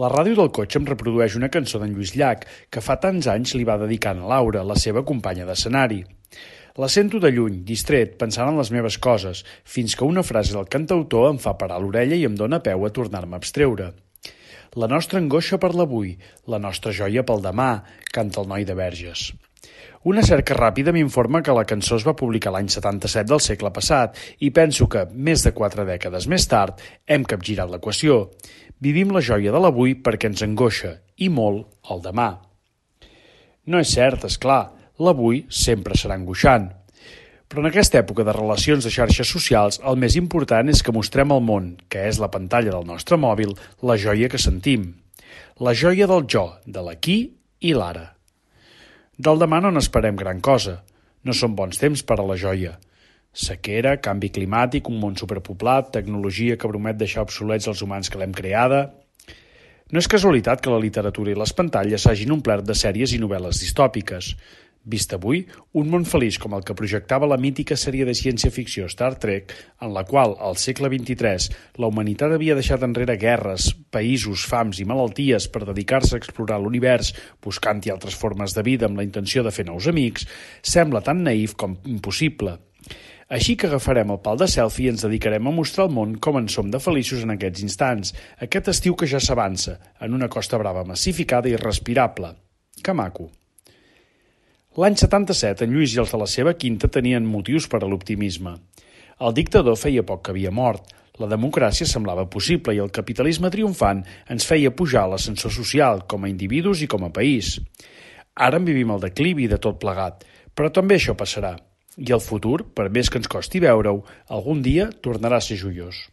La ràdio del cotxe em reprodueix una cançó d'en Lluís Llach, que fa tants anys li va dedicant a Laura, la seva companya d'escenari. La sento de lluny, distret, pensant en les meves coses, fins que una frase del cantautor em fa parar l'orella i em dóna peu a tornar-me a abstreure. La nostra angoixa per l'avui, la nostra joia pel demà, canta el noi de Verges. Una cerca ràpida m'informa que la cançó es va publicar l'any 77 del segle passat i penso que, més de quatre dècades més tard, hem capgirat l'equació. Vivim la joia de l'avui perquè ens angoixa, i molt, el demà. No és cert, és clar, l'avui sempre serà angoixant. Però en aquesta època de relacions de xarxes socials, el més important és que mostrem al món, que és la pantalla del nostre mòbil, la joia que sentim. La joia del jo, de l'aquí i l'ara. Del demà no n'esperem gran cosa. No són bons temps per a la joia. Sequera, canvi climàtic, un món superpoblat, tecnologia que promet deixar obsolets els humans que l'hem creada... No és casualitat que la literatura i les pantalles s'hagin omplert de sèries i novel·les distòpiques. Vist avui, un món feliç com el que projectava la mítica sèrie de ciència-ficció Star Trek, en la qual, al segle XXIII, la humanitat havia deixat enrere guerres, països, fams i malalties per dedicar-se a explorar l'univers buscant-hi altres formes de vida amb la intenció de fer nous amics, sembla tan naïf com impossible. Així que agafarem el pal de selfie i ens dedicarem a mostrar al món com en som de feliços en aquests instants, aquest estiu que ja s'avança, en una Costa Brava massificada i respirable. Que maco! L'any 77, en Lluís i els de la seva quinta tenien motius per a l'optimisme. El dictador feia poc que havia mort, la democràcia semblava possible i el capitalisme triomfant ens feia pujar l'ascensor social com a individus i com a país. Ara en vivim el declivi de tot plegat, però també això passarà. I el futur, per més que ens costi veure-ho, algun dia tornarà a ser joiós.